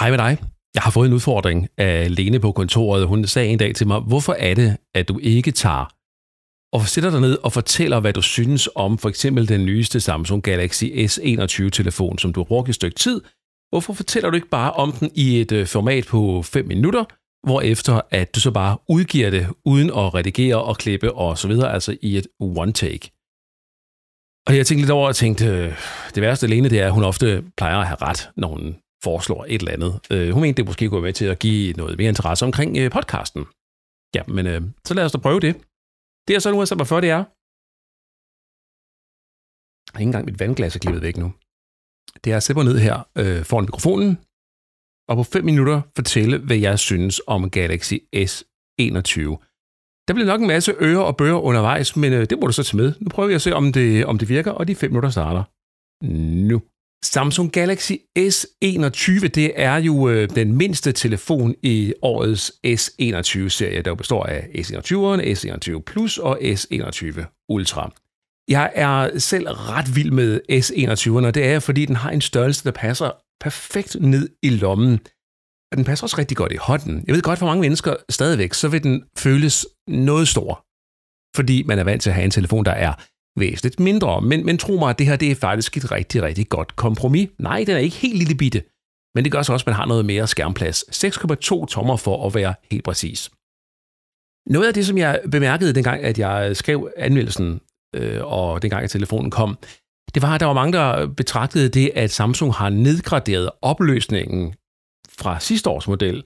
Hej med dig. Jeg har fået en udfordring af Lene på kontoret. Hun sagde en dag til mig, hvorfor er det, at du ikke tager og sætter dig ned og fortæller, hvad du synes om for eksempel den nyeste Samsung Galaxy S21-telefon, som du har brugt et stykke tid. Hvorfor fortæller du ikke bare om den i et øh, format på 5 minutter, efter at du så bare udgiver det uden at redigere og klippe og så videre, altså i et one take. Og jeg tænkte lidt over og tænkte, det værste alene, det er, at hun ofte plejer at have ret, når hun foreslår et eller andet. Øh, hun mente, det måske kunne være med til at give noget mere interesse omkring øh, podcasten. Ja, men øh, så lad os da prøve det. Det er så nu altså, har sat mig for, det er. Jeg har ikke engang mit vandglas er klippet væk nu. Det er at sætte mig ned her øh, foran mikrofonen, og på 5 minutter fortælle, hvad jeg synes om Galaxy S21. Der bliver nok en masse ører og bøger undervejs, men øh, det må du så tage med. Nu prøver jeg at se, om det, om det virker, og de 5 minutter starter nu. Samsung Galaxy S21, det er jo øh, den mindste telefon i årets S21-serie, der består af S21'eren, S21 Plus og S21 Ultra. Jeg er selv ret vild med S21'eren, og det er fordi den har en størrelse, der passer perfekt ned i lommen. Og den passer også rigtig godt i hånden. Jeg ved godt, for mange mennesker stadigvæk, så vil den føles noget stor, fordi man er vant til at have en telefon, der er væsentligt mindre. Men, men tro mig, at det her det er faktisk et rigtig, rigtig godt kompromis. Nej, den er ikke helt lille bitte, men det gør så også, at man har noget mere skærmplads. 6,2 tommer for at være helt præcis. Noget af det, som jeg bemærkede dengang, at jeg skrev anmeldelsen, øh, og dengang at telefonen kom, det var, at der var mange, der betragtede det, at Samsung har nedgraderet opløsningen fra sidste års model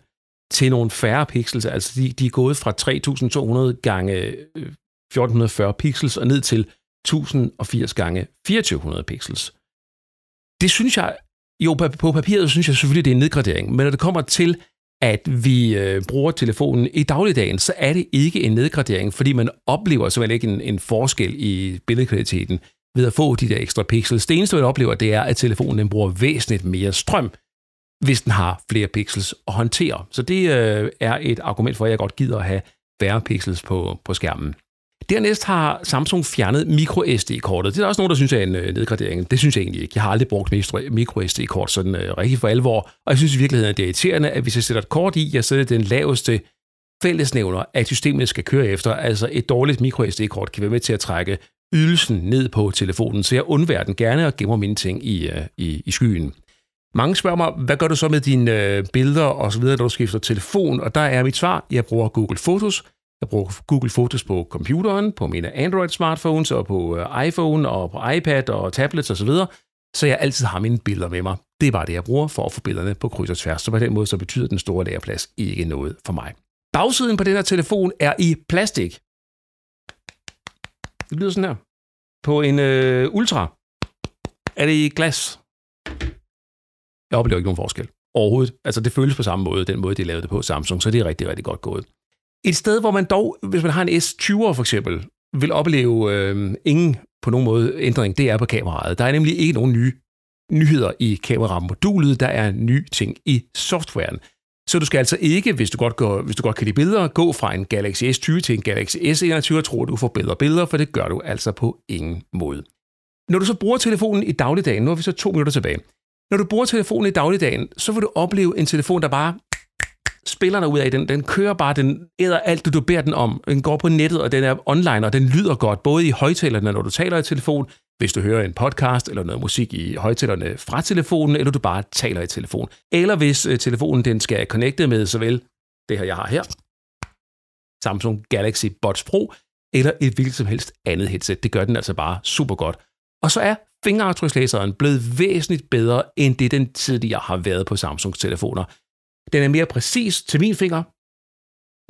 til nogle færre pixels. Altså de, de er gået fra 3200 gange øh, 1440 pixels og ned til 1080 gange 2400 pixels. Det synes jeg, jo på papiret synes jeg selvfølgelig, det er en nedgradering, men når det kommer til, at vi øh, bruger telefonen i dagligdagen, så er det ikke en nedgradering, fordi man oplever så ikke en, en forskel i billedkvaliteten ved at få de der ekstra pixels. Det eneste, man oplever, det er, at telefonen den bruger væsentligt mere strøm, hvis den har flere pixels at håndtere. Så det øh, er et argument for, at jeg godt gider at have færre pixels på, på skærmen. Dernæst har Samsung fjernet microSD-kortet. Det er også nogen, der synes er en øh, nedgradering. Det synes jeg egentlig ikke. Jeg har aldrig brugt microSD-kort sådan øh, rigtig for alvor. Og jeg synes i virkeligheden, at det er irriterende, at hvis jeg sætter et kort i, jeg sætter den laveste fællesnævner, at systemet skal køre efter. Altså et dårligt microSD-kort kan være med til at trække ydelsen ned på telefonen, så jeg undværer den gerne og gemmer mine ting i, øh, i, i skyen. Mange spørger mig, hvad gør du så med dine øh, billeder og så videre, når du skifter telefon? Og der er mit svar, jeg bruger Google Fotos. Jeg bruger Google Fotos på computeren, på mine Android-smartphones og på øh, iPhone og på iPad og tablets osv., så, så jeg altid har mine billeder med mig. Det er bare det, jeg bruger for at få billederne på kryds og tværs. Så på den måde så betyder den store lagerplads ikke noget for mig. Bagsiden på den her telefon er i plastik. Det lyder sådan her. På en øh, Ultra er det i glas. Jeg oplever ikke nogen forskel overhovedet. Altså det føles på samme måde, den måde, de lavede det på Samsung, så det er rigtig, rigtig godt gået. Et sted, hvor man dog, hvis man har en S20'er for eksempel, vil opleve øh, ingen på nogen måde ændring, det er på kameraet. Der er nemlig ikke nogen nye nyheder i kameramodulet, der er nye ting i softwaren. Så du skal altså ikke, hvis du godt, går, hvis du godt kan lide billeder, gå fra en Galaxy S20 til en Galaxy S21 og tro, at du får bedre billeder, for det gør du altså på ingen måde. Når du så bruger telefonen i dagligdagen, nu har vi så to minutter tilbage, når du bruger telefonen i dagligdagen, så vil du opleve en telefon, der bare spiller ud af den. Den kører bare, den æder alt, du beder den om. Den går på nettet, og den er online, og den lyder godt, både i højtalerne, når du taler i telefon, hvis du hører en podcast eller noget musik i højtalerne fra telefonen, eller du bare taler i telefon. Eller hvis øh, telefonen den skal connecte med såvel det her, jeg har her, Samsung Galaxy Buds Pro, eller et hvilket som helst andet headset. Det gør den altså bare super godt. Og så er fingeraftrykslæseren blevet væsentligt bedre, end det den tidligere har været på Samsungs telefoner. Den er mere præcis til min finger,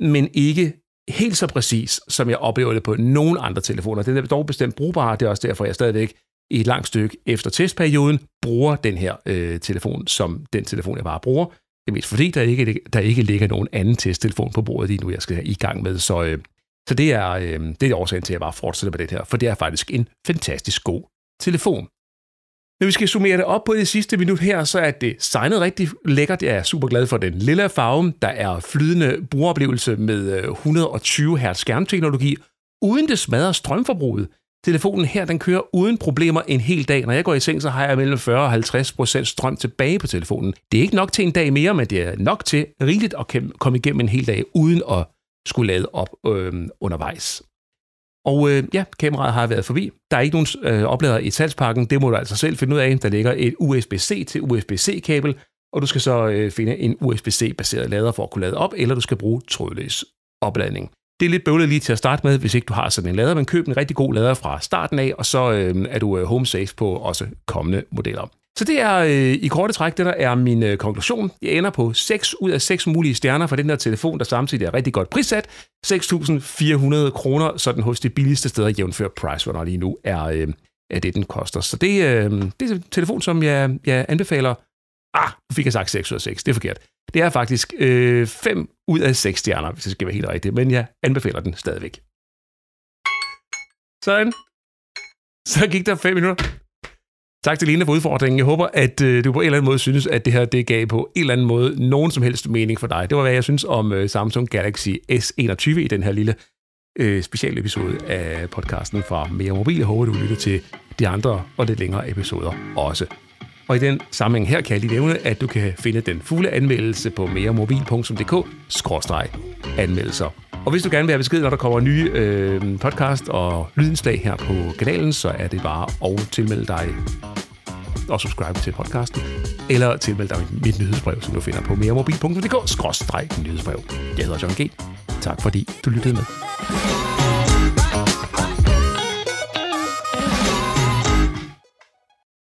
men ikke helt så præcis, som jeg oplever det på nogen andre telefoner. Den er dog bestemt brugbar, det er også derfor, jeg stadigvæk i et langt stykke efter testperioden bruger den her øh, telefon som den telefon, jeg bare bruger. Det er mest fordi, der ikke, der ikke ligger nogen anden testtelefon på bordet lige nu, jeg skal i gang med. Så, øh, så det, er, øh, det er årsagen til, at jeg bare fortsætter med det her, for det er faktisk en fantastisk god telefon. Når vi skal summere det op på det sidste minut her, så er det signet rigtig lækkert. Jeg er super glad for den lille farve. Der er flydende brugeroplevelse med øh, 120 Hz skærmteknologi, uden det smadrer strømforbruget. telefonen her, den kører uden problemer en hel dag. Når jeg går i seng, så har jeg mellem 40 og 50 procent strøm tilbage på telefonen. Det er ikke nok til en dag mere, men det er nok til rigeligt at komme igennem en hel dag, uden at skulle lade op øh, undervejs. Og øh, ja, kameraet har været forbi. Der er ikke nogen øh, oplader i salgspakken. Det må du altså selv finde ud af. Der ligger et USB-C til USB-C-kabel, og du skal så øh, finde en USB-C-baseret lader for at kunne lade op, eller du skal bruge trådløs opladning. Det er lidt bøvlet lige til at starte med, hvis ikke du har sådan en lader, men køb en rigtig god lader fra starten af, og så øh, er du øh, home safe på også kommende modeller. Så det er øh, i korte træk, det der er min øh, konklusion. Jeg ender på 6 ud af 6 mulige stjerner for den der telefon, der samtidig er rigtig godt prissat. 6.400 kroner, sådan hos de billigste steder, jævnfør Price Runner lige nu, er, øh, er det, den koster. Så det, øh, det er en telefon, som jeg, jeg anbefaler. Ah, nu fik jeg sagt 6 ud af 6, det er forkert. Det er faktisk øh, 5 ud af 6 stjerner, hvis det skal være helt rigtigt, men jeg anbefaler den stadigvæk. Sådan. Så gik der 5 minutter. Tak til Line for udfordringen. Jeg håber, at øh, du på en eller anden måde synes, at det her det gav på en eller anden måde nogen som helst mening for dig. Det var, hvad jeg synes om øh, Samsung Galaxy S21 i den her lille øh, specialepisode af podcasten fra Mere Mobil. Jeg håber, du lytter til de andre og lidt længere episoder også. Og i den sammenhæng her kan jeg lige nævne, at du kan finde den fulde anmeldelse på meremobil.dk-anmeldelser. Og hvis du gerne vil have besked, når der kommer nye øh, podcast og lydindslag her på kanalen, så er det bare at tilmelde dig og subscribe til podcasten, eller tilmelde dig mit nyhedsbrev, som du finder på meremobil.dk-nyhedsbrev. Jeg hedder John G. Tak fordi du lyttede med.